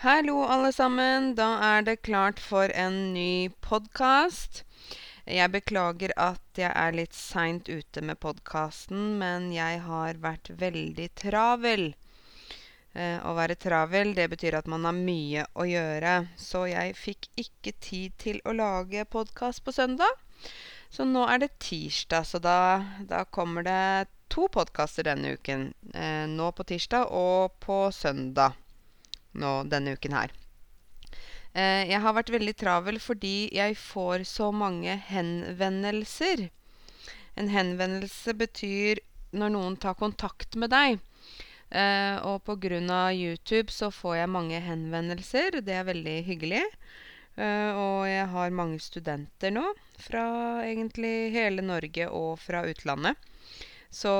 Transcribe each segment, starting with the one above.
Hallo, alle sammen. Da er det klart for en ny podkast. Jeg beklager at jeg er litt seint ute med podkasten, men jeg har vært veldig travel. Eh, å være travel, det betyr at man har mye å gjøre. Så jeg fikk ikke tid til å lage podkast på søndag. Så nå er det tirsdag, så da, da kommer det to podkaster denne uken. Eh, nå på tirsdag og på søndag nå denne uken her. Eh, jeg har vært veldig travel fordi jeg får så mange henvendelser. En henvendelse betyr når noen tar kontakt med deg. Eh, og av YouTube så får jeg mange henvendelser. Det er veldig hyggelig. Eh, og jeg har mange studenter nå fra egentlig hele Norge og fra utlandet. Så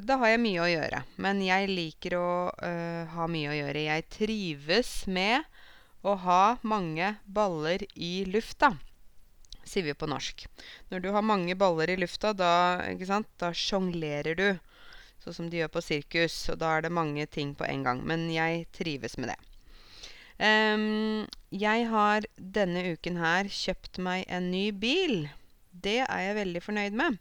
da har jeg mye å gjøre. Men jeg liker å øh, ha mye å gjøre. Jeg trives med å ha mange baller i lufta, sier vi på norsk. Når du har mange baller i lufta, da, da sjonglerer du. Sånn som de gjør på sirkus. Og da er det mange ting på en gang. Men jeg trives med det. Um, jeg har denne uken her kjøpt meg en ny bil. Det er jeg veldig fornøyd med.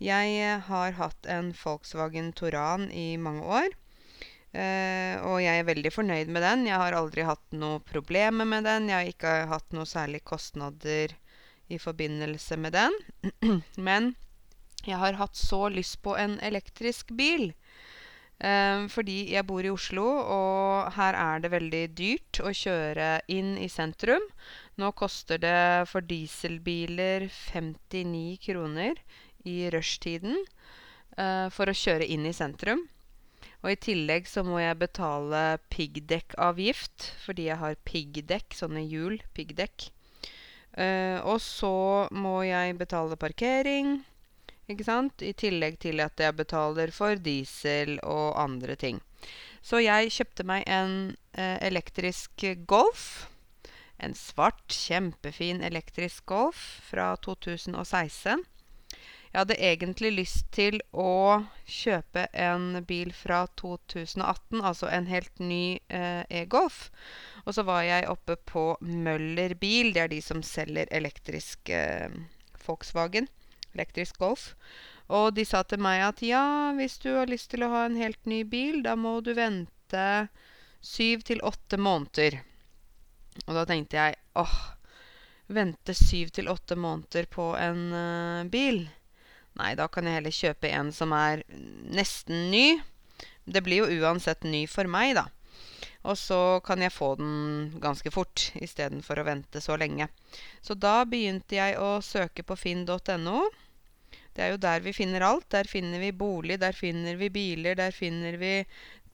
Jeg eh, har hatt en Volkswagen Touran i mange år. Eh, og jeg er veldig fornøyd med den. Jeg har aldri hatt noe problemer med den. Jeg har ikke hatt noe særlig kostnader i forbindelse med den. Men jeg har hatt så lyst på en elektrisk bil. Eh, fordi jeg bor i Oslo, og her er det veldig dyrt å kjøre inn i sentrum. Nå koster det for dieselbiler 59 kroner i rushtiden uh, for å kjøre inn i sentrum. Og i tillegg så må jeg betale piggdekkavgift fordi jeg har piggdekk, sånne hjul, piggdekk. Uh, og så må jeg betale parkering, ikke sant? I tillegg til at jeg betaler for diesel og andre ting. Så jeg kjøpte meg en uh, elektrisk Golf. En svart, kjempefin elektrisk Golf fra 2016. Jeg hadde egentlig lyst til å kjøpe en bil fra 2018, altså en helt ny eh, e-Golf. Og så var jeg oppe på Møller Bil. Det er de som selger elektrisk eh, Volkswagen. Elektrisk Golf. Og de sa til meg at ja, hvis du har lyst til å ha en helt ny bil, da må du vente syv til åtte måneder. Og da tenkte jeg åh, vente syv til åtte måneder på en uh, bil. Nei, da kan jeg heller kjøpe en som er nesten ny. Det blir jo uansett ny for meg, da. Og så kan jeg få den ganske fort istedenfor å vente så lenge. Så da begynte jeg å søke på finn.no. Det er jo der vi finner alt. Der finner vi bolig, der finner vi biler, der finner vi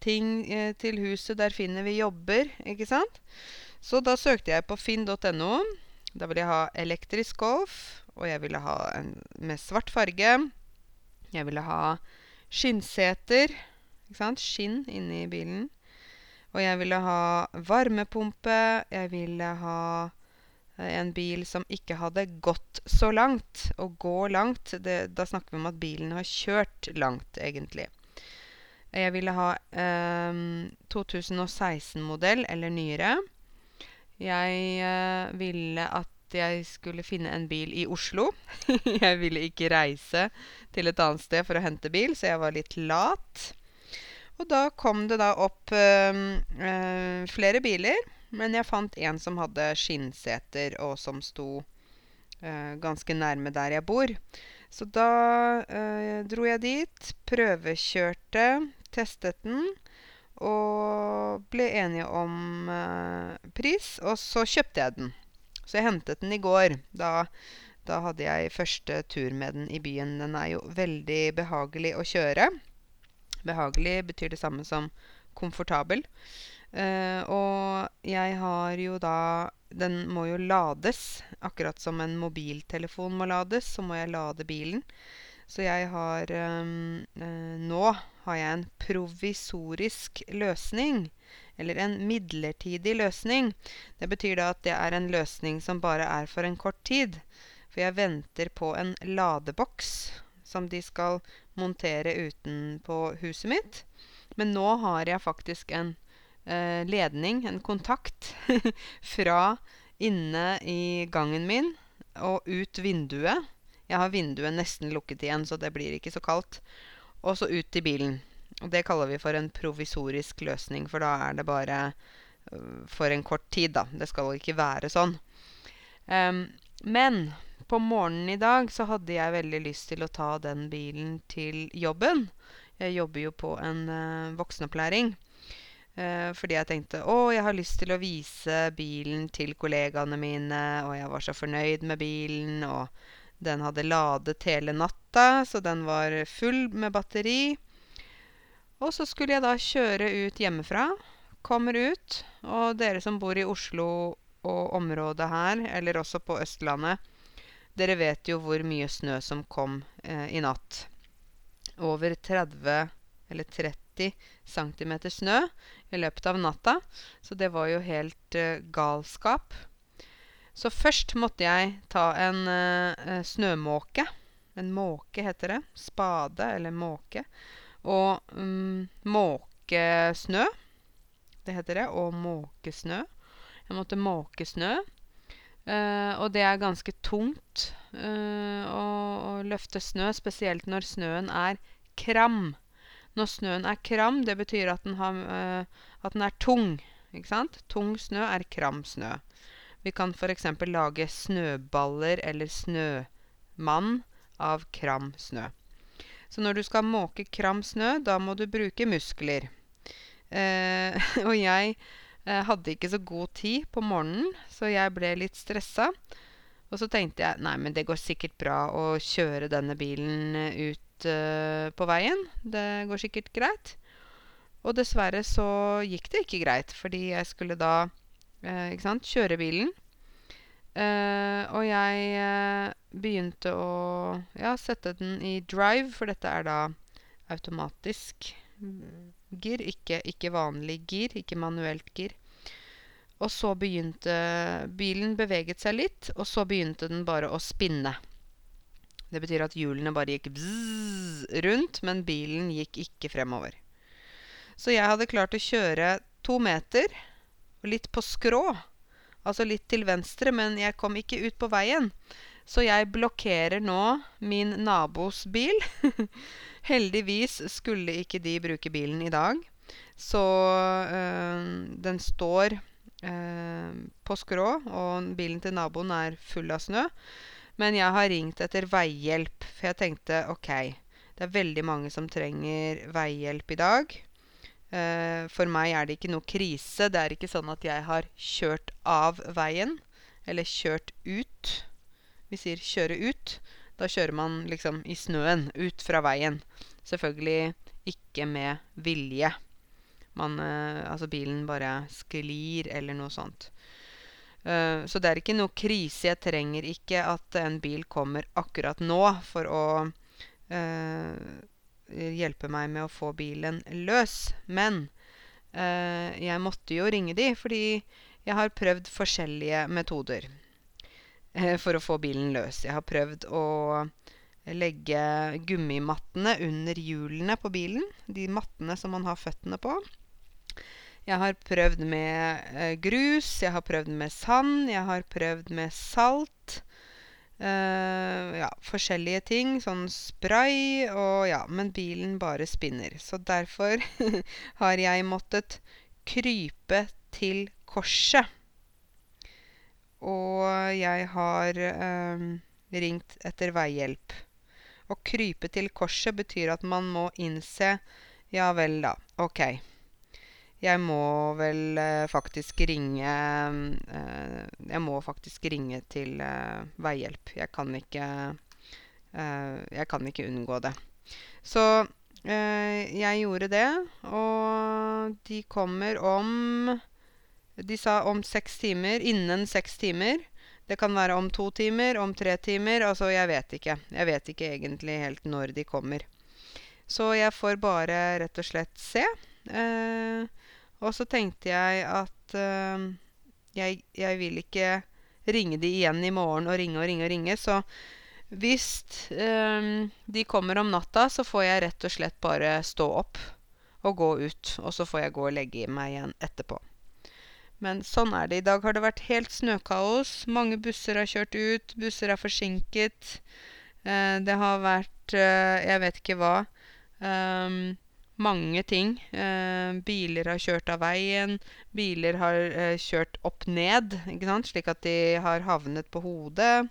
ting eh, til huset, der finner vi jobber, ikke sant? Så da søkte jeg på finn.no. Da vil jeg ha elektrisk golf, og jeg ville ha en med svart farge. Jeg ville ha skinnseter, ikke sant, skinn inni bilen. Og jeg ville ha varmepumpe. Jeg ville ha eh, en bil som ikke hadde gått så langt. Å gå langt, det, da snakker vi om at bilen har kjørt langt, egentlig. Jeg ville ha eh, 2016-modell eller nyere. Jeg eh, ville at jeg skulle finne en bil i Oslo. jeg ville ikke reise til et annet sted for å hente bil, så jeg var litt lat. Og da kom det da opp øh, øh, flere biler, men jeg fant en som hadde skinnseter, og som sto øh, ganske nærme der jeg bor. Så da dro jeg dit, prøvekjørte, testet den. Og ble enige om pris, og så kjøpte jeg den. Så jeg hentet den i går. Da, da hadde jeg første tur med den i byen. Den er jo veldig behagelig å kjøre. Behagelig betyr det samme som komfortabel. Uh, og jeg har jo da Den må jo lades. Akkurat som en mobiltelefon må lades, så må jeg lade bilen. Så jeg har um, uh, Nå har jeg en provisorisk løsning eller en midlertidig løsning. Det betyr da at det er en løsning som bare er for en kort tid. For jeg venter på en ladeboks som de skal montere utenpå huset mitt. Men nå har jeg faktisk en eh, ledning, en kontakt, fra inne i gangen min og ut vinduet. Jeg har vinduet nesten lukket igjen, så det blir ikke så kaldt. Og så ut i bilen. Og det kaller vi for en provisorisk løsning, for da er det bare øh, for en kort tid, da. Det skal ikke være sånn. Um, men på morgenen i dag så hadde jeg veldig lyst til å ta den bilen til jobben. Jeg jobber jo på en uh, voksenopplæring. Uh, fordi jeg tenkte å, jeg har lyst til å vise bilen til kollegaene mine, og jeg var så fornøyd med bilen, og den hadde ladet hele natta, så den var full med batteri. Og så skulle jeg da kjøre ut hjemmefra. Kommer ut, og dere som bor i Oslo og området her, eller også på Østlandet, dere vet jo hvor mye snø som kom eh, i natt. Over 30 eller 30 cm snø i løpet av natta. Så det var jo helt eh, galskap. Så først måtte jeg ta en eh, snømåke. En måke heter det. Spade eller måke. Og um, måke snø. Det heter det. Og måke snø. Jeg måtte måke snø. Uh, og det er ganske tungt uh, å, å, løfte snø, spesielt når snøen er kram. Når snøen er kram, det betyr at den, har, uh, at den er tung. Ikke sant? Tung snø er kram snø. Vi kan f.eks. lage snøballer eller snømann av kram snø. Så når du skal måke kram snø, da må du bruke muskler. Eh, og jeg eh, hadde ikke så god tid på morgenen, så jeg ble litt stressa. Og så tenkte jeg nei, men det går sikkert bra å kjøre denne bilen ut eh, på veien. Det går sikkert greit. Og dessverre så gikk det ikke greit, fordi jeg skulle da Eh? Kjøre bilen. Eh, og jeg eh, begynte å ja, sette den i drive, for dette er da automatisk gir, ikke, ikke vanlig gir, ikke manuelt gir. Og så begynte Bilen beveget seg litt, og så begynte den bare å spinne. Det betyr at hjulene bare gikk bzzz rundt, men bilen gikk ikke fremover. Så jeg hadde klart å kjøre to meter litt på skrå. Altså litt til venstre, men jeg kom ikke ut på veien. Så jeg blokkerer nå min nabos bil. Heldigvis skulle ikke de bruke bilen i dag. Så øh, den står øh, på skrå, og bilen til naboen er full av snø. Men jeg har ringt etter veihjelp, for jeg tenkte OK, det er veldig mange som trenger veihjelp i dag. Uh, for meg er det ikke noe krise. Det er ikke sånn at jeg har kjørt av veien, eller kjørt ut. Vi sier 'kjøre ut'. Da kjører man liksom i snøen, ut fra veien. Selvfølgelig ikke med vilje. Man, uh, altså bilen bare sklir, eller noe sånt. Uh, så det er ikke noe krise. Jeg trenger ikke at en bil kommer akkurat nå for å hjelpe meg med å få bilen løs. Men eh, jeg måtte jo ringe de, fordi jeg har prøvd forskjellige metoder eh, for å få bilen løs. Jeg har prøvd å legge gummimattene under hjulene på bilen. De mattene som man har føttene på. Jeg har prøvd med eh, grus, jeg har prøvd med sand, jeg har prøvd med salt. Uh, ja, forskjellige ting. Sånn spray og ja. Men bilen bare spinner. Så derfor har jeg måttet krype til korset. Og jeg har uh, ringt etter veihjelp. Å krype til korset betyr at man må innse Ja vel, da. Ok. Jeg må vel eh, faktisk ringe eh, Jeg må faktisk ringe til eh, veihjelp. Jeg kan ikke Jeg kan ikke unngå det. Så jeg gjorde det, og de kommer om De sa om seks timer. Innen seks timer. Det kan være om to timer, om tre timer. Altså, jeg vet ikke. Jeg vet ikke egentlig helt når de kommer. Så jeg får bare rett og slett se. Eh, og så tenkte jeg at uh, jeg, jeg, vil ikke ringe de igjen i morgen og ringe og ringe og ringe. Så hvis um, de kommer om natta, så får jeg rett og slett bare stå opp og gå ut. Og så får jeg gå og legge meg igjen etterpå. Men sånn er det. I dag har det vært helt snøkaos. Mange busser har kjørt ut. Busser er forsinket. Eh, det har vært eh, Jeg vet ikke hva. Um, mange ting. Eh, biler har kjørt av veien. Biler har eh, kjørt opp ned, ikke sant? slik at de har havnet på hodet.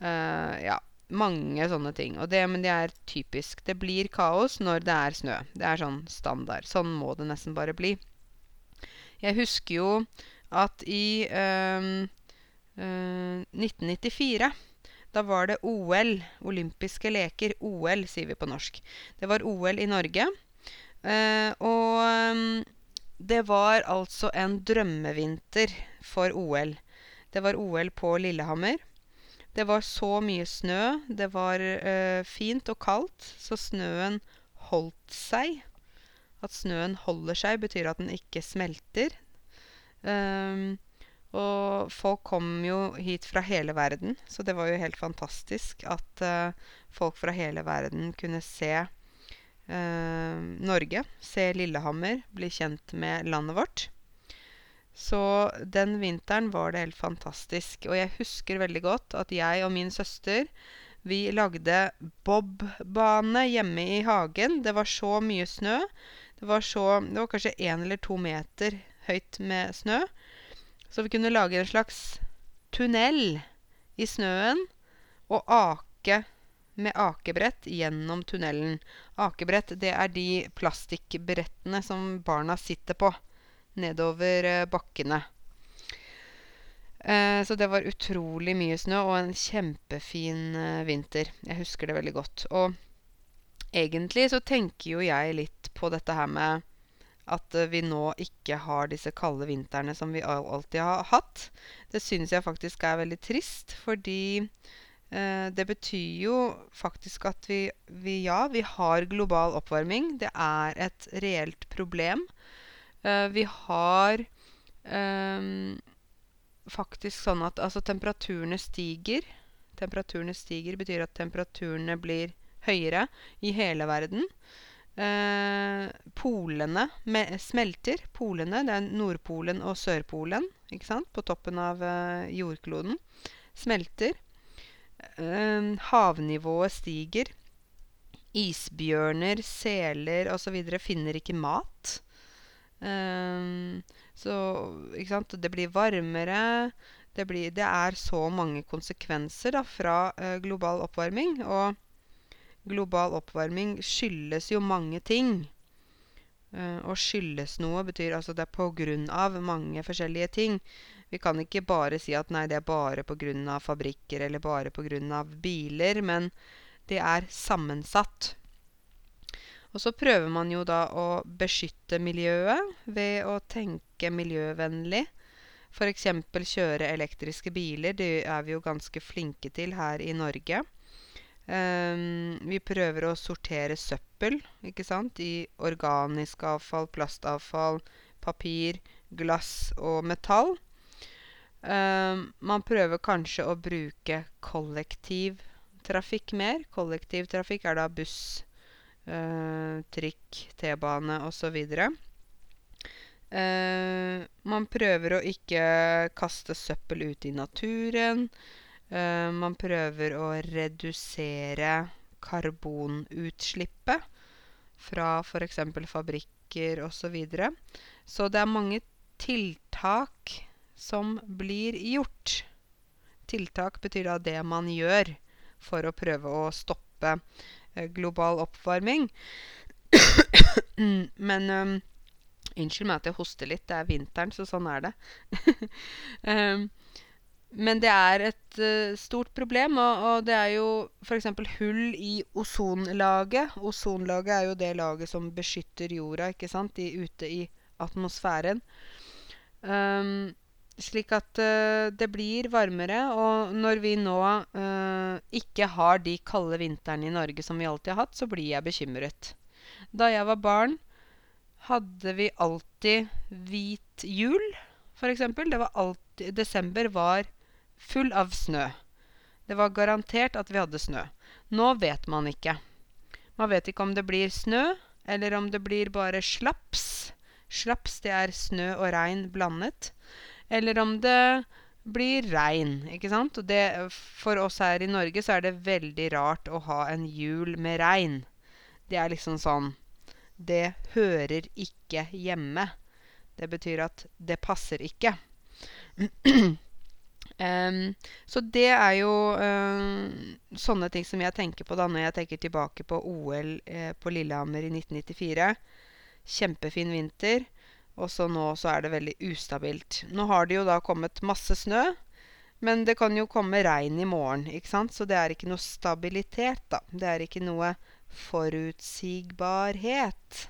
Eh, ja, mange sånne ting. Det, men det er typisk. Det blir kaos når det er snø. Det er sånn standard. Sånn må det nesten bare bli. Jeg husker jo at i øh, øh, 1994 da var det OL, olympiske leker. OL, sier vi på norsk. Det var OL i Norge. Uh, og um, det var altså en drømmevinter for OL. Det var OL på Lillehammer. Det var så mye snø. Det var eh, fint og kaldt, så snøen holdt seg. At snøen holder seg, betyr at den ikke smelter. Um, og folk kom jo hit fra hele verden, så det var jo helt fantastisk at uh, folk fra hele verden kunne se Norge, se Lillehammer, bli kjent med landet vårt. Så den vinteren var det helt fantastisk. Og jeg husker veldig godt at jeg og min søster vi lagde bobbane hjemme i hagen. Det var så mye snø. Det var, så, det var kanskje én eller to meter høyt med snø. Så vi kunne lage en slags tunnel i snøen og ake med akebrett gjennom tunnelen. Akebrett, det er de plastikkbrettene som barna sitter på nedover eh, bakkene. Eh, så det var utrolig mye snø og en kjempefin eh, vinter. Jeg husker det veldig godt. Og egentlig så tenker jo jeg litt på dette her med at vi nå ikke har disse kalde vintrene som vi alltid har hatt. Det syns jeg faktisk er veldig trist, fordi det betyr jo faktisk at vi, vi, Ja, vi har global oppvarming. Det er et reelt problem. Eh, vi har um, faktisk sånn at altså temperaturene stiger. Temperaturene stiger betyr at temperaturene blir høyere i hele verden. Uh, polene smelter. Polene, det er Nordpolen og Sørpolen, ikke sant, på toppen av uh, jordkloden, smelter. Eh, havnivået stiger. Isbjørner, seler osv. finner ikke mat. Um, så ikke sant? Det blir varmere. Det, blir, det er så mange konsekvenser da, fra uh, global oppvarming. Og global oppvarming skyldes jo mange ting. Uh, og skyldes noe betyr altså det er på grunn av mange forskjellige ting. Vi kan ikke bare si at nei, det er bare av fabrikker eller bare av biler, men det er sammensatt. Og så prøver man jo da å beskytte miljøet ved å tenke miljøvennlig. F.eks. kjøre elektriske biler. Det er vi jo ganske flinke til her i Norge. Um, vi prøver å sortere søppel ikke sant? i organisk avfall, plastavfall, papir, glass og metall. Um, man prøver kanskje å bruke kollektivtrafikk mer. Kollektivtrafikk er da buss, uh, trikk, T-bane osv. Uh, man prøver å ikke kaste søppel ut i naturen. Uh, man prøver å redusere karbonutslippet fra f.eks. fabrikker osv. Så, videre. så det er mange tiltak som blir gjort. Tiltak betyr da det man gjør for å prøve å stoppe uh, global oppvarming. Men um, meg at jeg hoster litt. Det er vinteren, så sånn er det. um, Men det er et uh, stort problem, og, og, det er jo f.eks. hull i ozonlaget. Ozonlaget er jo det laget som beskytter jorda ikke sant, I, ute i atmosfæren. Um, slik at uh, det blir varmere. Og når vi nå uh, ikke har de kalde vintrene i Norge som vi alltid har hatt, så blir jeg bekymret. Da jeg var barn, hadde vi alltid hvit jul, f.eks. Desember var full av snø. Det var garantert at vi hadde snø. Nå vet man ikke. Man vet ikke om det blir snø eller om det blir bare slaps. Slaps, det er snø og regn blandet. Eller om det blir regn, ikke sant. Og det, for oss her i Norge så er det veldig rart å ha en jul med regn. Det er liksom sånn Det hører ikke hjemme. Det betyr at det passer ikke. Um, så det er jo um, sånne ting som jeg tenker på da når jeg tenker tilbake på OL eh, på Lillehammer i 1994. Kjempefin vinter. Og så nå så er det veldig ustabilt. Nå har det jo da kommet masse snø. Men det kan jo komme regn i morgen, ikke sant? Så det er ikke noe stabilitet, da. Det er ikke noe forutsigbarhet.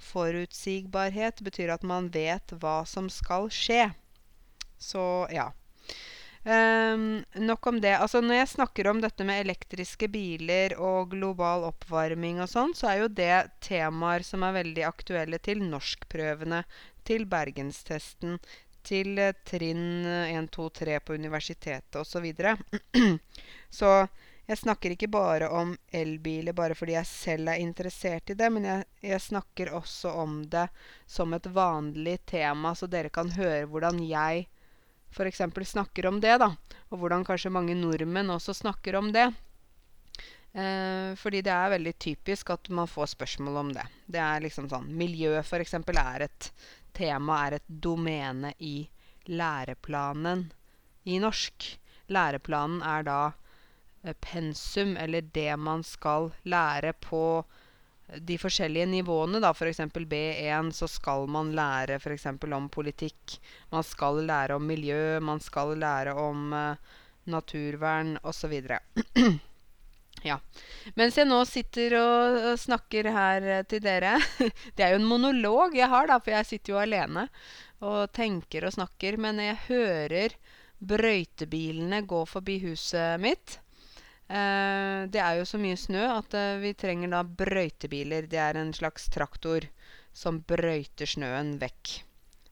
Forutsigbarhet betyr at man vet hva som skal skje. Så ja. Um, nok om det. Altså Når jeg snakker om dette med elektriske biler og global oppvarming og sånn, så er jo det temaer som er veldig aktuelle til norskprøvene, til bergenstesten, til uh, trinn 1, 2, 3 på universitetet osv. Så, så jeg snakker ikke bare om elbiler bare fordi jeg selv er interessert i det, men jeg, jeg snakker også om det som et vanlig tema, så dere kan høre hvordan jeg f.eks. snakker om det, da. Og hvordan kanskje mange nordmenn også snakker om det. Eh, fordi det er veldig typisk at man får spørsmål om det. Det er liksom sånn Miljø, f.eks., er et tema, er et domene i læreplanen i norsk. Læreplanen er da eh, pensum, eller det man skal lære på de forskjellige nivåene. da, F.eks. B1 så skal man lære f.eks. om politikk. Man skal lære om miljø, man skal lære om uh, naturvern osv. ja. Mens jeg nå sitter og snakker her uh, til dere Det er jo en monolog jeg har, da, for jeg sitter jo alene og tenker og snakker. Men jeg hører brøytebilene gå forbi huset mitt. Eh, det er jo så mye snø at eh, vi trenger da brøytebiler. Det er en slags traktor som brøyter snøen vekk.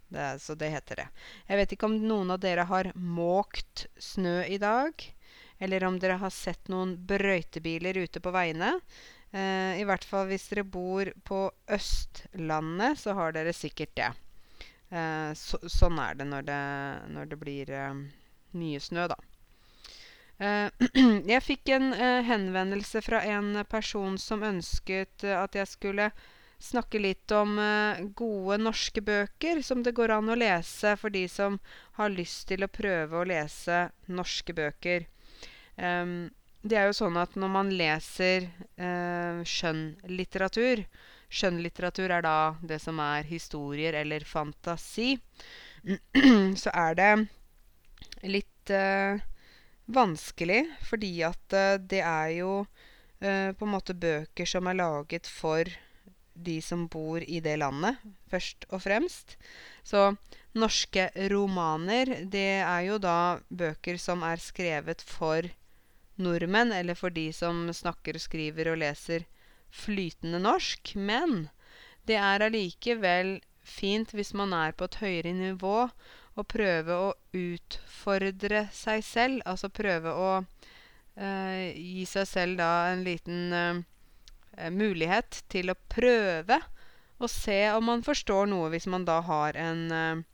Det er, så det heter det. Jeg vet ikke om noen av dere har måkt snø i dag. Eller om dere har sett noen brøytebiler ute på veiene. Eh, I hvert fall hvis dere bor på Østlandet, så har dere sikkert det. Eh, så, sånn er det når det, når det blir eh, mye snø, da. Eh, jeg fikk en eh, henvendelse fra en person som ønsket eh, at jeg skulle snakke litt om gode norske bøker som det går an å lese for de som har lyst til å prøve å lese norske bøker. det er jo sånn at når man leser skjønnlitteratur Skjønnlitteratur er da det som er historier eller fantasi. Så er det litt vanskelig, fordi at uh, det er jo uh, på en måte bøker som er laget for de som bor i det landet, først og fremst. Så norske romaner, det er jo da bøker som er skrevet for nordmenn, eller for de som snakker, skriver og leser flytende norsk. Men det er allikevel fint hvis man er på et høyere nivå å prøve å utfordre seg selv. Altså prøve å eh, gi seg selv da en liten eh, mulighet til å prøve å se om man forstår noe hvis man da har en eh,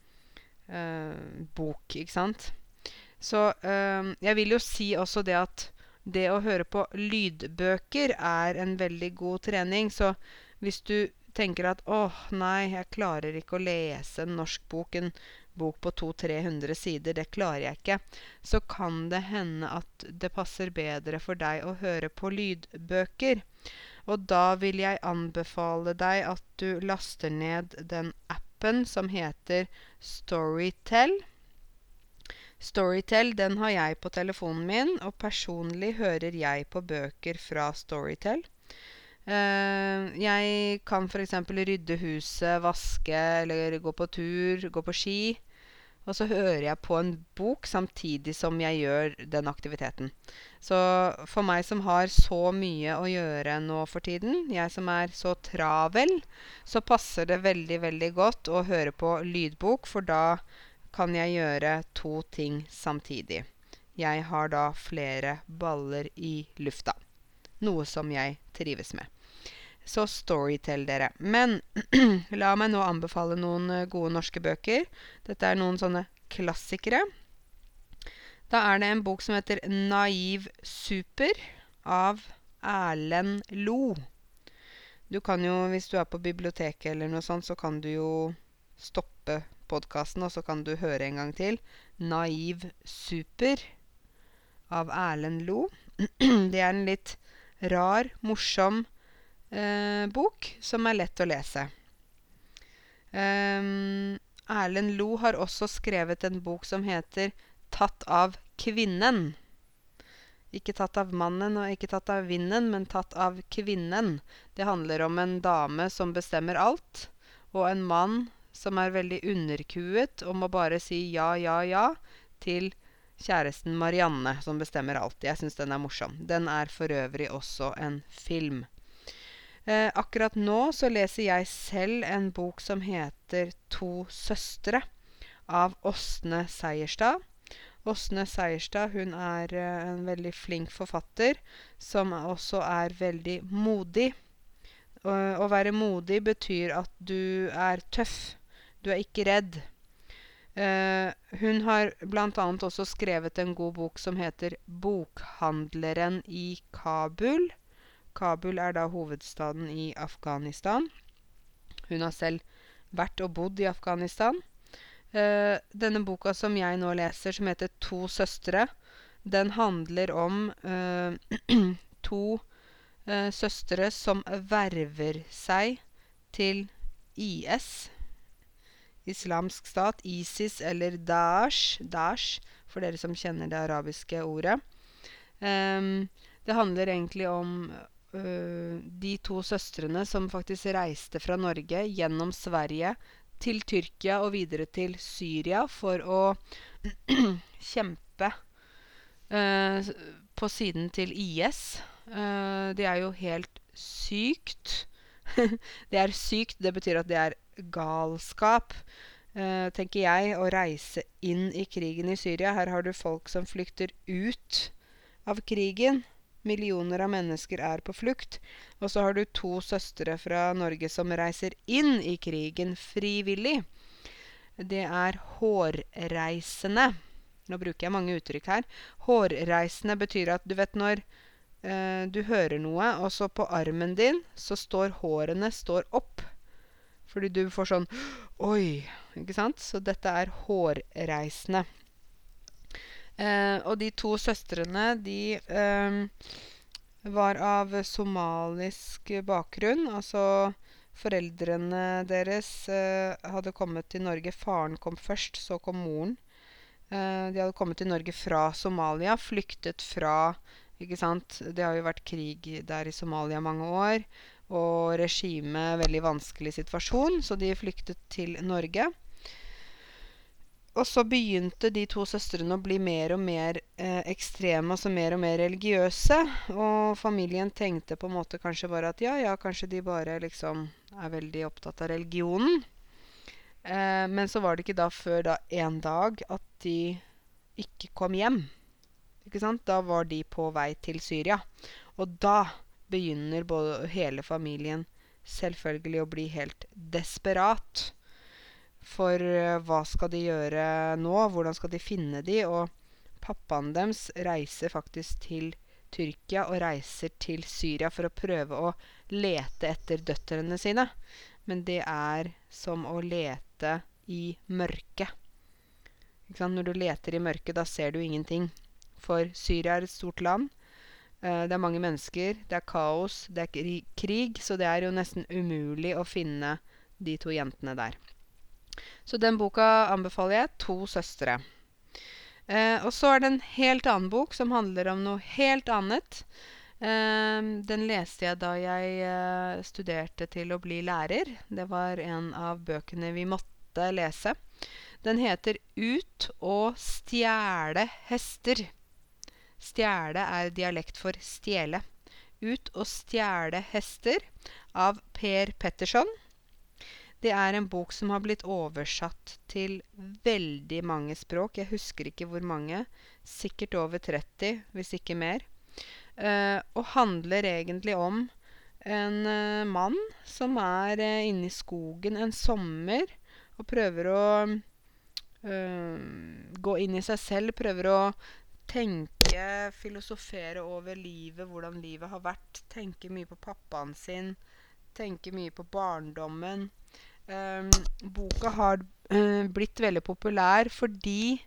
eh bok, ikke sant. Så eh, jeg vil jo si også det at det å høre på lydbøker er en veldig god trening. Så hvis du tenker at 'Å, nei, jeg klarer ikke å lese en norsk bok', en bok på 200-300 sider, det klarer jeg ikke, så kan det hende at det passer bedre for deg å høre på lydbøker. Og da vil jeg anbefale deg at du laster ned den appen som heter Storytel. Storytel den har jeg på telefonen min, og personlig hører jeg på bøker fra Storytel. Uh, jeg kan f.eks. rydde huset, vaske eller gå på tur, gå på ski. Og så hører jeg på en bok samtidig som jeg gjør den aktiviteten. Så for meg som har så mye å gjøre nå for tiden, jeg som er så travel, så passer det veldig, veldig godt å høre på lydbok, for da kan jeg gjøre to ting samtidig. Jeg har da flere baller i lufta. Noe som jeg trives med. Så storytell, dere. Men la meg nå anbefale noen eh, gode norske bøker. Dette er noen sånne klassikere. Da er det en bok som heter 'Naiv super' av Erlend Lo. Du kan jo, hvis du er på biblioteket eller noe sånt, så kan du jo stoppe podkasten, og så kan du høre en gang til. 'Naiv super' av Erlend Lo. Det er en litt rar, morsom eh, bok som er lett å lese. Um, Erlend Lo har også skrevet en bok som heter 'Tatt av kvinnen'. Ikke tatt av mannen og ikke tatt av vinden, men tatt av kvinnen. Det handler om en dame som bestemmer alt, og en mann som er veldig underkuet og må bare si ja, ja, ja til kjæresten Marianne, som bestemmer alt. Jeg syns den er morsom. Den er for øvrig også en film. Eh, akkurat nå så leser jeg selv en bok som heter To søstre av Åsne Seierstad. Åsne Seierstad hun er eh, en veldig flink forfatter som også er veldig modig. Å være modig betyr at du er tøff. Du er ikke redd. Uh, hun har bl.a. også skrevet en god bok som heter 'Bokhandleren i Kabul'. Kabul er da hovedstaden i Afghanistan. Hun har selv vært og bodd i Afghanistan. Uh, denne boka som jeg nå leser, som heter 'To søstre', den handler om uh, to uh, søstre som verver seg til IS. Islamsk stat, ISIS eller Daesh, Daesh for dere som kjenner det arabiske ordet. Um, det handler egentlig om de to søstrene som faktisk reiste fra Norge gjennom Sverige til Tyrkia og videre til Syria for å kjempe uh, på siden til IS. Uh, det er jo helt sykt. det er sykt. Det betyr at det er galskap, uh, tenker jeg, å reise inn i krigen i Syria. Her har du folk som flykter ut av krigen. Millioner av mennesker er på flukt. Og så har du to søstre fra Norge som reiser inn i krigen frivillig. Det er hårreisende. Nå bruker jeg mange uttrykk her. Hårreisende betyr at du vet når eh, du hører noe, og så på armen din så står hårene står opp. Fordi du får sånn Oi! Ikke sant? Så dette er hårreisende. Eh, og de to søstrene, de eh, var av somalisk bakgrunn. Altså foreldrene deres eh, hadde kommet til Norge. Faren kom først, så kom moren. Eh, de hadde kommet til Norge fra Somalia, flyktet fra ikke sant? Det har jo vært krig der i Somalia mange år. Og regimet veldig vanskelig situasjon, så de flyktet til Norge. Og så begynte de to søstrene å bli mer og mer eh, ekstreme, altså mer og mer religiøse. Og familien tenkte på en måte kanskje bare at ja, ja, kanskje de bare liksom er veldig opptatt av religionen. Eh, men så var det ikke da før da en dag at de ikke kom hjem. Ikke sant? Da var de på vei til Syria. Og da begynner både hele familien selvfølgelig å bli helt desperat. For uh, hva skal de gjøre nå? Hvordan skal de finne de? Og pappaen deres reiser faktisk til Tyrkia og reiser til Syria for å prøve å lete etter døtrene sine. Men det er som å lete i mørket. Når du leter i mørket, da ser du ingenting. For Syria er et stort land. Uh, det er mange mennesker, det er kaos, det er krig, så det er jo nesten umulig å finne de to jentene der. Så den boka anbefaler jeg. 'To søstre'. Eh, og så er det en helt annen bok som handler om noe helt annet. Eh, den leste jeg da jeg eh, studerte til å bli lærer. Det var en av bøkene vi måtte lese. Den heter 'Ut og stjele hester'. Stjele er dialekt for stjele. 'Ut og stjele hester' av Per Petterson. Det er en bok som har blitt oversatt til veldig mange språk. Jeg husker ikke hvor mange. Sikkert over 30, hvis ikke mer. Uh, og handler egentlig om en eh, mann som er eh, inne i skogen en sommer og prøver å eh, gå inn i seg selv, prøver å tenke, filosofere over livet, hvordan livet har vært, tenke mye på pappaen sin, tenke mye på barndommen. Um, boka har uh, blitt veldig populær fordi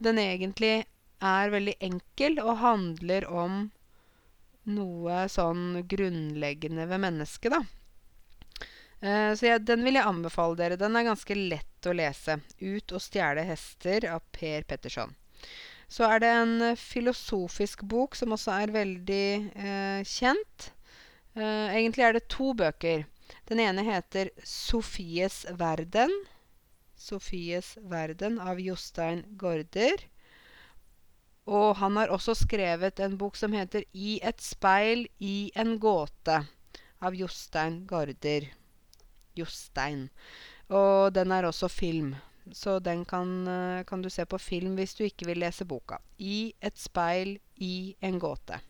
den egentlig er veldig enkel og handler om noe sånn grunnleggende ved mennesket, da. Uh, så jeg, den vil jeg anbefale dere. Den er ganske lett å lese. 'Ut og stjele hester' av Per Petterson. Så er det en uh, filosofisk bok som også er veldig kjent. egentlig er det to bøker. Den ene heter 'Sofies verden'. Sofies verden av Jostein Gaarder. Og han har også skrevet en bok som heter 'I et speil i en gåte' av Jostein Gaarder. Jostein. Og den er også film. Så den kan, eh, kan, du se på film hvis du ikke vil lese boka. 'I et speil i en gåte'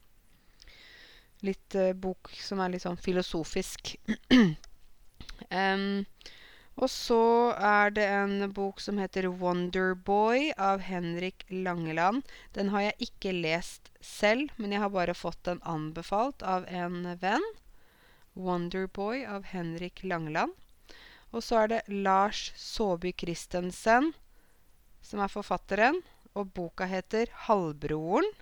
litt eh, bok som er litt sånn filosofisk. um, og så er det en bok som heter 'Wonderboy' av Henrik Langeland. Den har jeg ikke lest selv, men jeg har bare fått den anbefalt av en venn. 'Wonderboy' av Henrik Langeland. Og så er det Lars Saabye Christensen som er forfatteren, og boka heter 'Halvbroren'.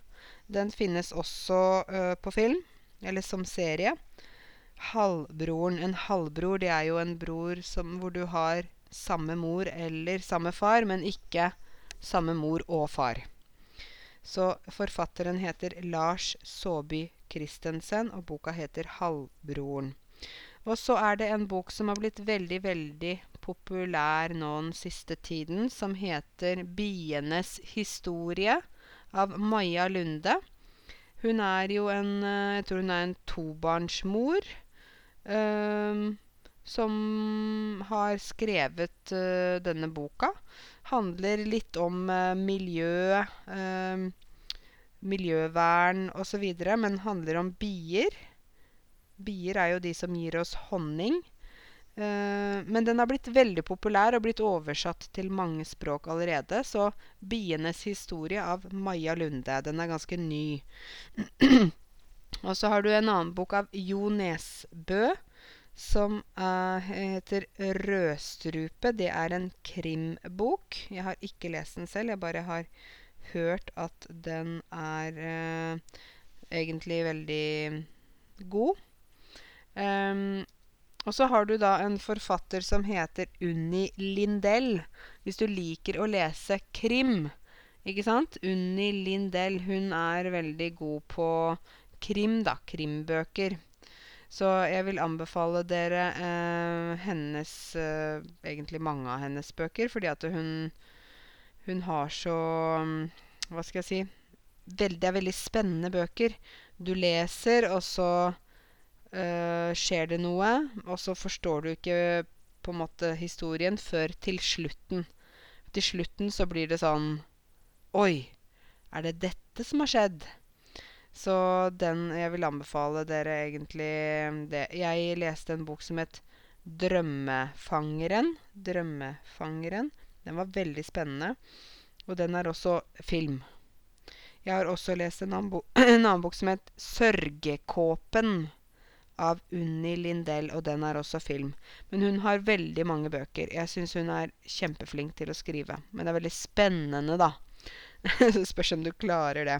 Den finnes også uh, på film eller som serie. Halvbroren. En halvbror, det er jo en bror som, hvor du har samme mor eller samme far, men ikke samme mor og far. Så forfatteren heter Lars Saabye Christensen, og boka heter 'Halvbroren'. Og så er det en bok som har blitt veldig, veldig populær nå den siste tiden, som heter 'Bienes historie' av Maja Lunde. Hun er jo en eh, Jeg tror hun er en tobarnsmor. Um, som har skrevet uh, denne boka. Handler litt om uh, miljø, uh, miljøvern osv., men handler om bier. Bier er jo de som gir oss honning. Uh, men den har blitt veldig populær og blitt oversatt til mange språk allerede. Så 'Bienes historie' av Maja Lunde. Den er ganske ny. og så har du en annen bok av Jo Nesbø som uh, heter 'Rødstrupe'. Det er en krimbok. Jeg har ikke lest den selv. Jeg bare har hørt at den er uh, egentlig veldig god. Um, og så har du da en forfatter som heter Unni Lindell. Hvis du liker å lese krim, ikke sant? Unni Lindell, hun er veldig god på krim, da. Krimbøker. Så jeg vil anbefale dere eh, hennes eh, Egentlig mange av hennes bøker, fordi at hun Hun har så Hva skal jeg si veld, Det er veldig spennende bøker. Du leser, og så uh, skjer det noe, og så forstår du ikke på en måte historien før til slutten. Til slutten så blir det sånn Oi, er det dette som har skjedd? Så den Jeg vil anbefale dere egentlig det. Jeg leste en bok som het Drømmefangeren. Drømmefangeren. Den var veldig spennende. Og den er også film. Jeg har også lest en annen, bo en annen bok som het Sørgekåpen av Unni Lindell, og den er også film. Men hun har veldig mange bøker. Jeg syns hun er kjempeflink til å skrive. Men det er veldig spennende, da. Så spørs om du klarer det.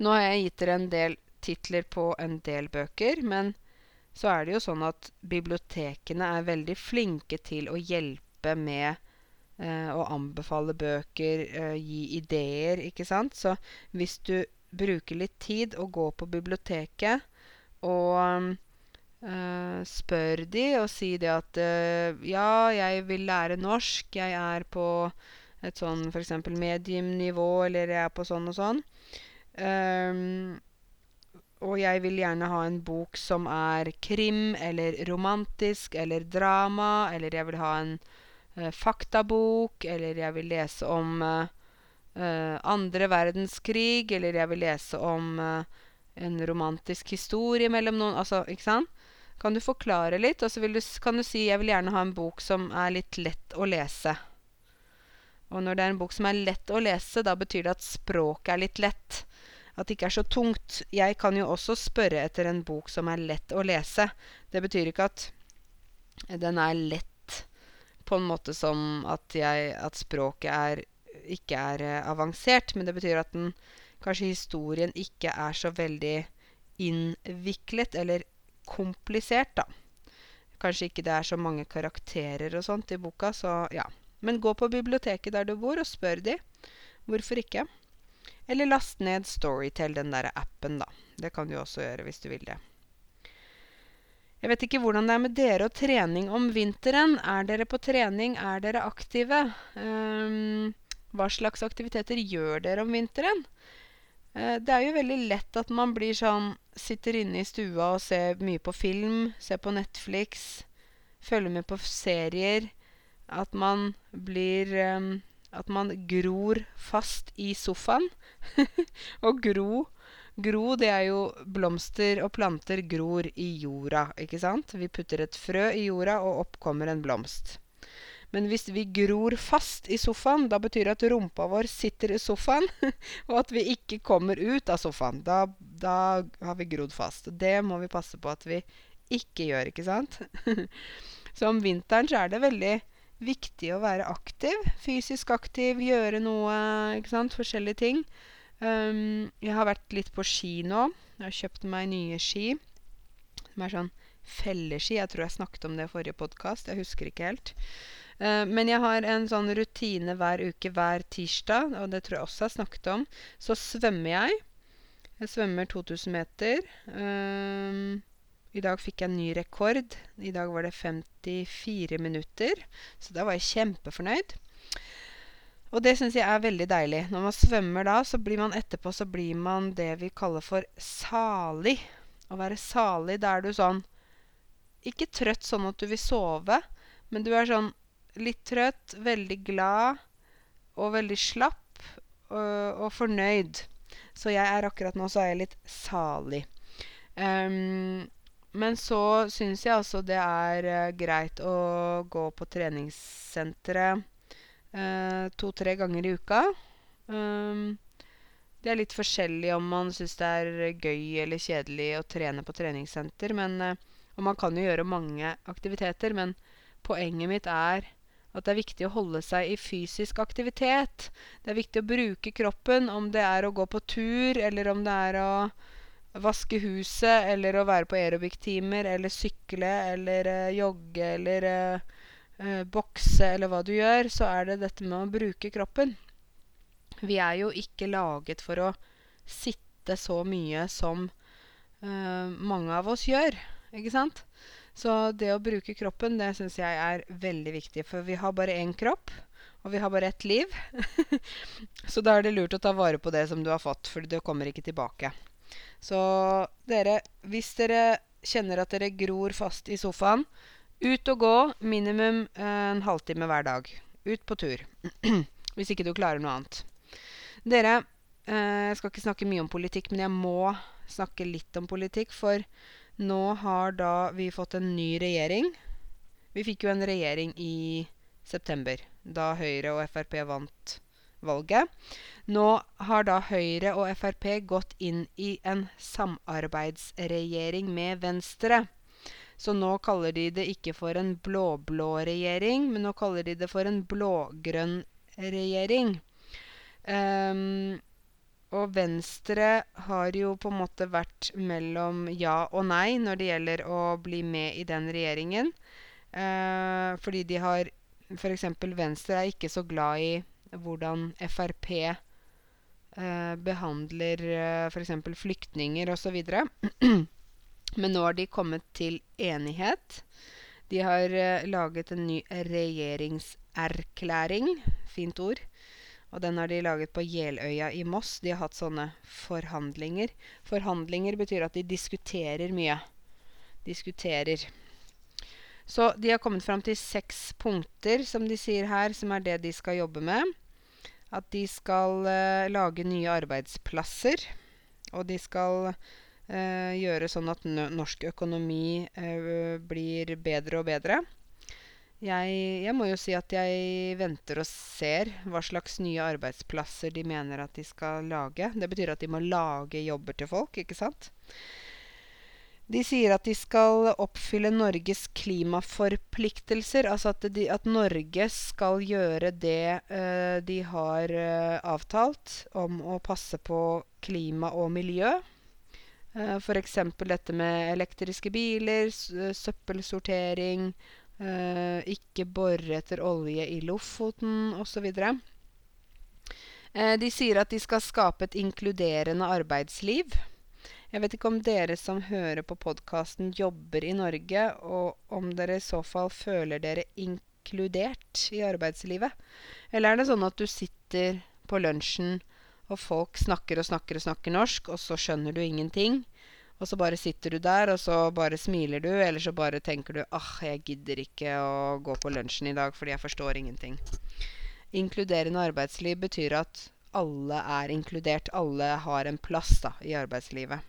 Nå har jeg gitt dere en del titler på en del bøker, men så er det jo sånn at bibliotekene er veldig flinke til å hjelpe med eh, å anbefale bøker, eh, gi ideer, ikke sant. Så hvis du bruker litt tid og går på biblioteket og uh, spør de og si det at uh, Ja, jeg vil lære norsk. Jeg er på et sånn f.eks. mediumnivå, eller jeg er på sånn og sånn. Um, og jeg vil gjerne ha en bok som er krim eller romantisk eller drama, eller jeg vil ha en uh, faktabok, eller jeg vil lese om uh, uh, andre verdenskrig, eller jeg vil lese om en romantisk historie mellom noen Altså, ikke sant? Kan du forklare litt, og så du, kan du si 'jeg vil gjerne ha en bok som er litt lett å lese'. Og når det er en bok som er lett å lese, da betyr det at språket er litt lett. At det ikke er så tungt. Jeg kan jo også spørre etter en bok som er lett å lese. Det betyr ikke at den er lett på en måte som at, jeg, at språket er, ikke er uh, avansert, men det betyr at den, kanskje historien ikke er så veldig innviklet eller komplisert, da. Kanskje ikke det er så mange karakterer og sånt i boka, så ja. Men gå på biblioteket der du bor, og spør de. Hvorfor ikke? Eller last ned Storytel, den derre appen, da. Det kan du også gjøre hvis du vil det. Jeg vet ikke hvordan det er med dere og trening om vinteren. Er dere på trening? Er dere aktive? Um, hva slags aktiviteter gjør dere om vinteren? Uh, det er jo veldig lett at man blir sånn Sitter inne i stua og ser mye på film, ser på Netflix, følger med på serier. At man blir um, At man gror fast i sofaen. og gro Gro, det er jo blomster og planter gror i jorda, ikke sant? Vi putter et frø i jorda, og opp kommer en blomst. Men hvis vi gror fast i sofaen, da betyr det at rumpa vår sitter i sofaen, og at vi ikke kommer ut av sofaen. Da, da har vi grodd fast. Det må vi passe på at vi ikke gjør, ikke sant? så om vinteren så er det veldig viktig å være aktiv. Fysisk aktiv, gjøre noe, ikke sant. Forskjellige ting. Um, jeg har vært litt på ski nå. Jeg har kjøpt meg nye ski. Som er sånn felleski. Jeg tror jeg snakket om det i forrige podkast. Jeg husker ikke helt. Uh, men jeg har en sånn rutine hver uke hver tirsdag, og det tror jeg også jeg snakket om. Så svømmer jeg. Jeg svømmer 2000 meter. Um, I dag fikk jeg en ny rekord. I dag var det 54 minutter. Så da var jeg kjempefornøyd. Og det syns jeg er veldig deilig. Når man svømmer da, så blir man etterpå så blir man det vi kaller for salig. Å være salig, da er du sånn Ikke trøtt sånn at du vil sove, men du er sånn litt trøtt, veldig glad og veldig slapp og, og fornøyd. Så jeg er akkurat nå så er jeg litt salig. Um, men så syns jeg altså det er uh, greit å gå på treningssenteret Uh, To-tre ganger i uka. Um, det er litt forskjellig om man syns det er gøy eller kjedelig å trene på treningssenter. Men, uh, og man kan jo gjøre mange aktiviteter, men poenget mitt er at det er viktig å holde seg i fysisk aktivitet. Det er viktig å bruke kroppen, om det er å gå på tur, eller om det er å vaske huset, eller å være på aerobic-timer, eller sykle, eller uh, jogge, eller uh, uh, bokse eller hva du gjør, så er det dette med å bruke kroppen. Vi er jo ikke laget for å sitte så mye som mange av oss gjør, ikke sant? Så det å bruke kroppen, det syns jeg er veldig viktig. For vi har bare én kropp, og vi har bare ett liv. så da er det lurt å ta vare på det som du har fått, for det kommer ikke tilbake. Så dere, hvis dere kjenner at dere gror fast i sofaen, ut og gå minimum eh, en halvtime hver dag. Ut på tur. Hvis ikke du klarer noe annet. Dere, eh, jeg skal ikke snakke mye om politikk, men jeg må snakke litt om politikk. For nå har da vi fått en ny regjering. Vi fikk jo en regjering i september, da Høyre og Frp vant valget. Nå har da Høyre og Frp gått inn i en samarbeidsregjering med Venstre. Så nå kaller de det ikke for en blå-blå regjering, men nå kaller de det for en blå-grønn regjering. Um, og Venstre har jo på en måte vært mellom ja og nei når det gjelder å bli med i den regjeringen. Eh, fordi de har F.eks. Venstre er ikke så glad i hvordan Frp eh, behandler eh, f.eks. flyktninger osv. Men nå har de kommet til enighet. De har eh, laget en ny regjeringserklæring. Fint ord. Og den har de laget på Jeløya i Moss. De har hatt sånne forhandlinger. Forhandlinger betyr at de diskuterer mye. Diskuterer. Så de har kommet fram til seks punkter, som de sier her, som er det de skal jobbe med. At de skal uh, lage nye arbeidsplasser. Og de skal uh, gjøre sånn at norsk økonomi uh, blir bedre og bedre. Jeg, jeg må jo si at jeg venter og ser hva slags nye arbeidsplasser de mener at de skal lage. Det betyr at de må lage jobber til folk, ikke sant? De sier at de skal oppfylle Norges klimaforpliktelser. Altså at, de, at Norge skal gjøre det uh, de har uh, avtalt om å passe på klima og miljø. Uh, F.eks. dette med elektriske biler, søppelsortering, ikke bore etter olje i Lofoten osv. Uh, de sier at de skal skape et inkluderende arbeidsliv. Jeg vet ikke om dere som hører på podkasten, jobber i Norge, og om dere i så fall føler dere inkludert i arbeidslivet. Eller er det sånn at du sitter på lunsjen, og folk snakker og snakker og snakker norsk, og så skjønner du ingenting? Og så bare sitter du der, og så bare smiler du, eller så bare tenker du ah, jeg gidder ikke å gå på lunsjen i dag fordi jeg forstår ingenting. Inkluderende arbeidsliv betyr at alle er inkludert. Alle har en plass da, i arbeidslivet.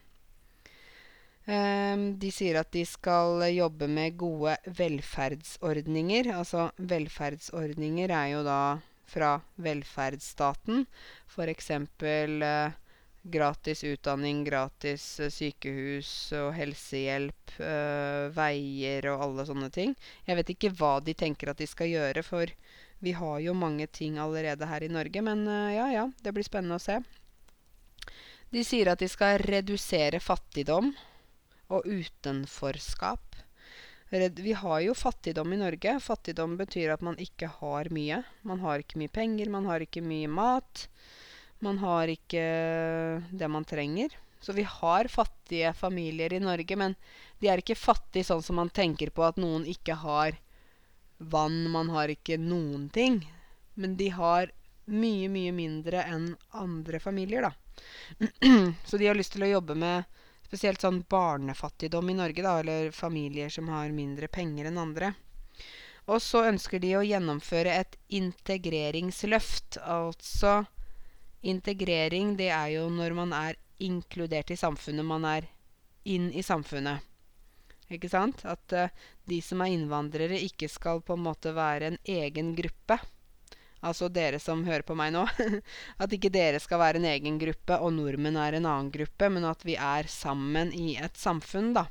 Um, de sier at de skal jobbe med gode velferdsordninger. Altså velferdsordninger er jo da fra velferdsstaten. F.eks. Uh, gratis utdanning, gratis uh, sykehus og helsehjelp, øh, veier og alle sånne ting. Jeg vet ikke hva de tenker at de skal gjøre, for vi har jo mange ting allerede her i Norge. Men ja, ja, det blir spennende å se. De sier at de skal redusere fattigdom og utenforskap. Vi har jo fattigdom i Norge. Fattigdom betyr at man ikke har mye. Man har ikke mye penger, man har ikke mye mat. Man har ikke det man trenger. Så vi har fattige familier i Norge, men de er ikke fattige sånn som man tenker på at noen ikke har vann, man har ikke noen ting. Men de har mye, mye mindre enn andre familier, da. Så de har lyst til å jobbe med spesielt sånn barnefattigdom i Norge, da, eller familier som har mindre penger enn andre. Og så ønsker de å gjennomføre et integreringsløft. Altså integrering, det er jo når man er inkludert i samfunnet. Man er inn i samfunnet. Ikke sant? At uh, de som er innvandrere, ikke skal på en måte være en egen gruppe. Altså dere som hører på meg nå. at ikke dere skal være en egen gruppe, og nordmenn er en annen gruppe, men at vi er sammen i et samfunn, da.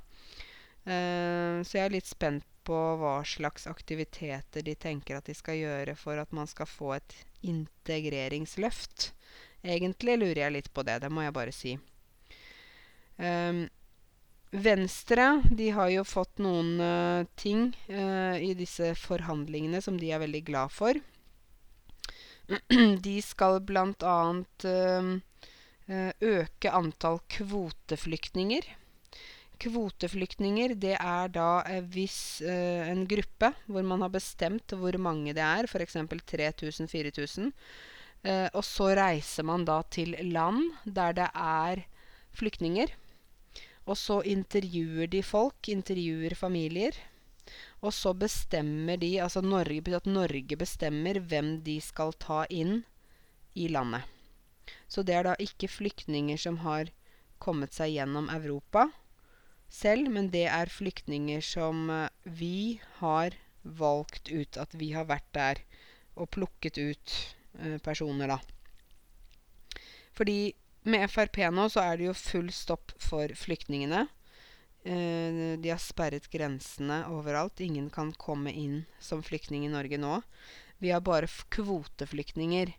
Uh, så jeg er litt spent på hva slags aktiviteter de tenker at de skal gjøre for at man skal få et integreringsløft. Egentlig lurer jeg litt på det, det må jeg bare si. Um, Venstre de har jo fått noen uh, ting uh, i disse forhandlingene som de er veldig glad for. De skal bl.a. Ehm, eh, øke antall kvoteflyktninger. Kvoteflyktninger, det er da hvis en gruppe hvor man har bestemt hvor mange det er, f.eks. 3000-4000, eh, og så reiser man da til land der det er flyktninger. Og så intervjuer de folk, intervjuer familier. Og så bestemmer de Altså Norge at Norge bestemmer hvem de skal ta inn i landet. Så det er da ikke flyktninger som har kommet seg gjennom Europa selv, men det er flyktninger som uh, vi har valgt ut. At vi har vært der og plukket ut personer, da. Fordi med Frp nå så er det jo full stopp for flyktningene. Uh, de har sperret grensene overalt. Ingen kan komme inn som flyktning i Norge nå. Vi har bare kvoteflyktninger.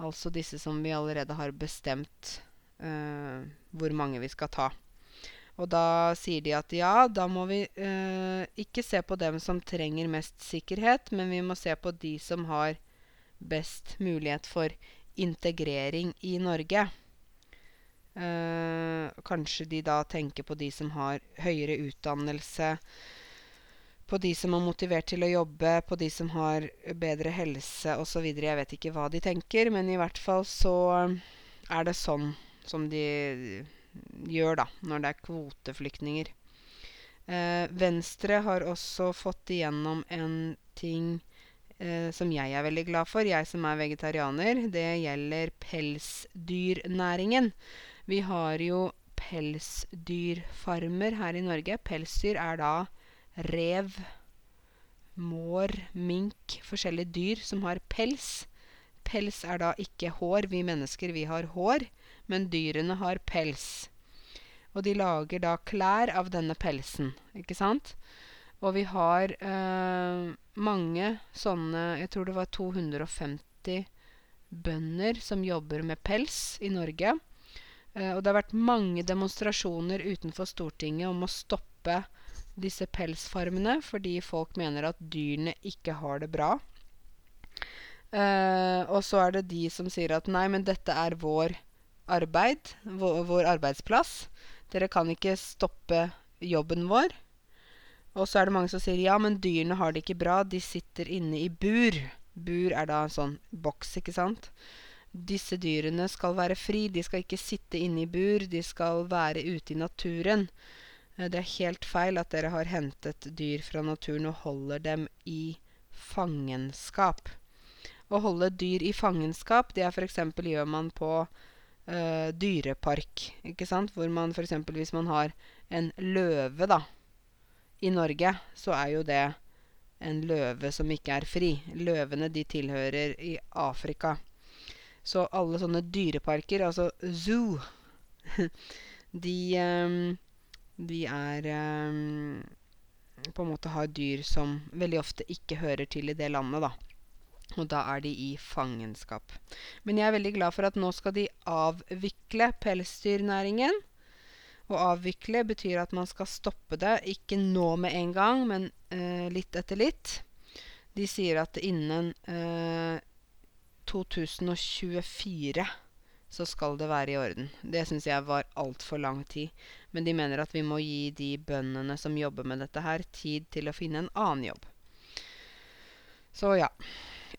Altså disse som vi allerede har bestemt uh, hvor mange vi skal ta. Og da sier de at ja, da må vi uh, ikke se på dem som trenger mest sikkerhet, men vi må se på de som har best mulighet for integrering i Norge. Uh, kanskje de da tenker på de som har høyere utdannelse, på de som er motivert til å jobbe, på de som har bedre helse osv. Jeg vet ikke hva de tenker, men i hvert fall så er det sånn som de gjør, da, når det er kvoteflyktninger. Uh, Venstre har også fått igjennom en ting Uh, som jeg er veldig glad for, jeg som er vegetarianer. Det gjelder pelsdyrnæringen. Vi har jo pelsdyrfarmer her i Norge. Pelsdyr er da rev, mår, mink, forskjellige dyr som har pels. Pels er da ikke hår. Vi mennesker, vi har hår, men dyrene har pels. Og de lager da klær av denne pelsen, ikke sant? Og vi har eh, mange sånne Jeg tror det var 250 bønder som jobber med pels i Norge. Eh, og det har vært mange demonstrasjoner utenfor Stortinget om å stoppe disse pelsfarmene fordi folk mener at dyrene ikke har det bra. Eh, og så er det de som sier at nei, men dette er vår arbeid, vår, vår arbeidsplass. Dere kan ikke stoppe jobben vår. Og så er det mange som sier ja, men dyrene har det ikke bra, de sitter inne i bur. Bur er da en sånn boks, ikke sant. Disse dyrene skal være fri, de skal ikke sitte inne i bur, de skal være ute i naturen. Eh, det er helt feil at dere har hentet dyr fra naturen og holder dem i fangenskap. Å holde dyr i fangenskap, det er f.eks. gjør man på uh, dyrepark, ikke sant, hvor man f.eks. hvis man har en løve, da i Norge så er jo det en løve som ikke er fri. Løvene de tilhører i Afrika. Så alle sånne dyreparker, altså zoo, de, um, de er um, På en måte har dyr som veldig ofte ikke hører til i det landet, da. Og da er de i fangenskap. Men jeg er veldig glad for at nå skal de avvikle pelsdyrnæringen. Å avvikle betyr at man skal stoppe det, ikke nå med en gang, men eh, litt etter litt. De sier at innen eh, 2024 så skal det være i orden. Det syns jeg var altfor lang tid. Men de mener at vi må gi de bøndene som jobber med dette her, tid til å finne en annen jobb. Så ja.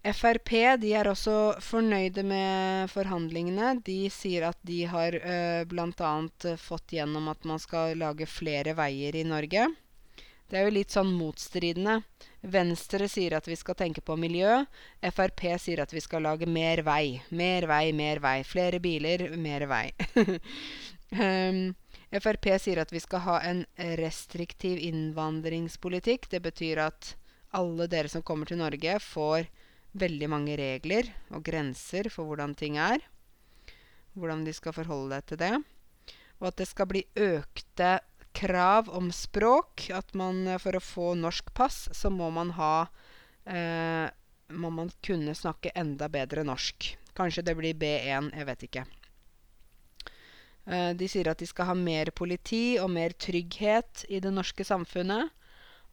Frp de er også fornøyde med forhandlingene. De sier at de har uh, bl.a. fått gjennom at man skal lage flere veier i Norge. Det er jo litt sånn motstridende. Venstre sier at vi skal tenke på miljø. Frp sier at vi skal lage mer vei. Mer vei, mer vei. Flere biler, mer vei. um, Frp sier at vi skal ha en restriktiv innvandringspolitikk. Det betyr at alle dere som kommer til Norge, får veldig mange regler og grenser for hvordan ting er. Hvordan de skal forholde deg til det. Og at det skal bli økte krav om språk. At man for å få norsk pass, så må man ha eh, Må man kunne snakke enda bedre norsk. Kanskje det blir B1, jeg vet ikke. Eh, de sier at de skal ha mer politi og mer trygghet i det norske samfunnet.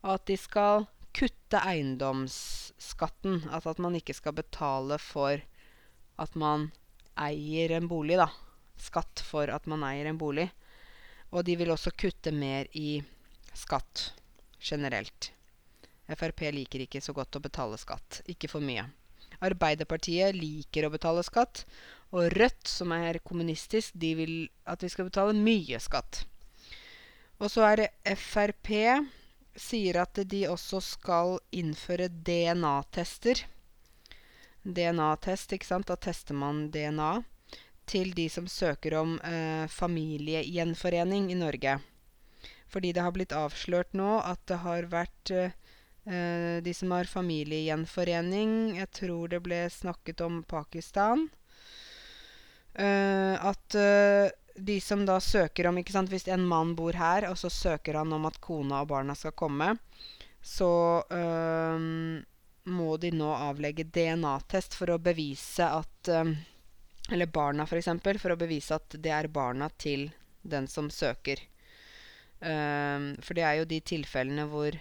Og at de skal kutte eiendomsskatten. Altså at man ikke skal betale for at man eier en bolig, da. Skatt for at man eier en bolig. Og de vil også kutte mer i skatt generelt. Frp liker ikke så godt å betale skatt. Ikke for mye. Arbeiderpartiet liker å betale skatt. Og Rødt, som er kommunistisk, de vil at vi skal betale mye skatt. Og så er det Frp sier at de også skal innføre DNA-tester. DNA-test, ikke sant. Da tester man DNA til de som søker om eh, familiegjenforening i Norge. Fordi det har blitt avslørt nå at det har vært eh, de som har familiegjenforening Jeg tror det ble snakket om Pakistan. Eh, at eh, de som da søker om ikke sant, Hvis en mann bor her, og så søker han om at kona og barna skal komme, så øh, må de nå avlegge DNA-test for å bevise at øh, Eller barna, f.eks. For, eksempel, for å bevise at det er barna til den som søker. Uh, for det er jo de tilfellene hvor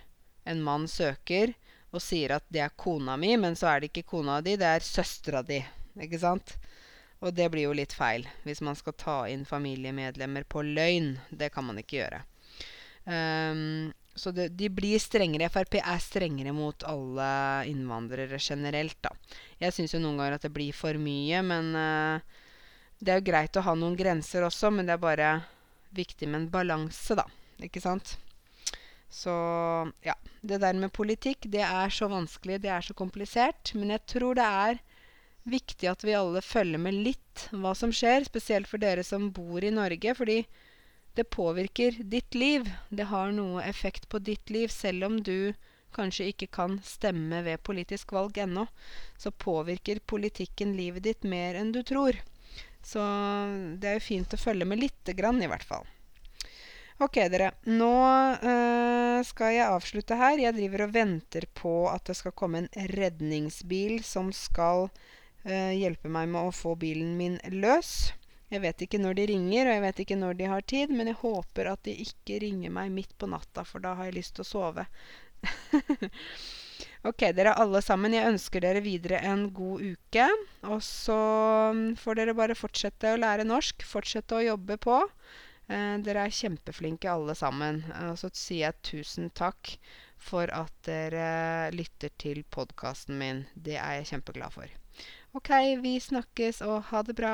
en mann søker og sier at det er kona mi, men så er det ikke kona di, det er søstera di. Ikke sant? Og det blir jo litt feil hvis man skal ta inn familiemedlemmer på løgn. Det kan man ikke gjøre. Um, så det, de blir strengere. Frp er strengere mot alle innvandrere generelt, da. Jeg syns jo noen ganger at det blir for mye, men uh, det er jo greit å ha noen grenser også, men det er bare viktig med en balanse, da. Ikke sant? Så ja. Det der med politikk, det er så vanskelig, det er så komplisert. Men jeg tror det er viktig at vi alle følger med litt hva som skjer, spesielt for dere som bor i Norge. Fordi Det påvirker ditt liv. Det har noe effekt på ditt liv, selv om du kanskje ikke kan stemme ved politisk valg ennå, så påvirker politikken livet ditt mer enn du tror. Så det er jo fint å følge med lite grann, i hvert fall. Ok, dere. Nå øh, skal jeg avslutte her. Jeg driver og venter på at det skal komme en redningsbil som skal hjelpe meg med å få bilen min løs. Jeg vet ikke når de ringer, og jeg vet ikke når de har tid, men jeg håper at de ikke ringer meg midt på natta, for da har jeg lyst til å sove. Ok, dere alle sammen. Jeg ønsker dere videre en god uke. Og så får dere bare fortsette å lære norsk. Fortsette å jobbe på. Eh, dere er kjempeflinke alle sammen. Og så sier jeg tusen takk for at dere lytter til podkasten min. Det er jeg kjempeglad for. Ok, vi snakkes, og ha det bra.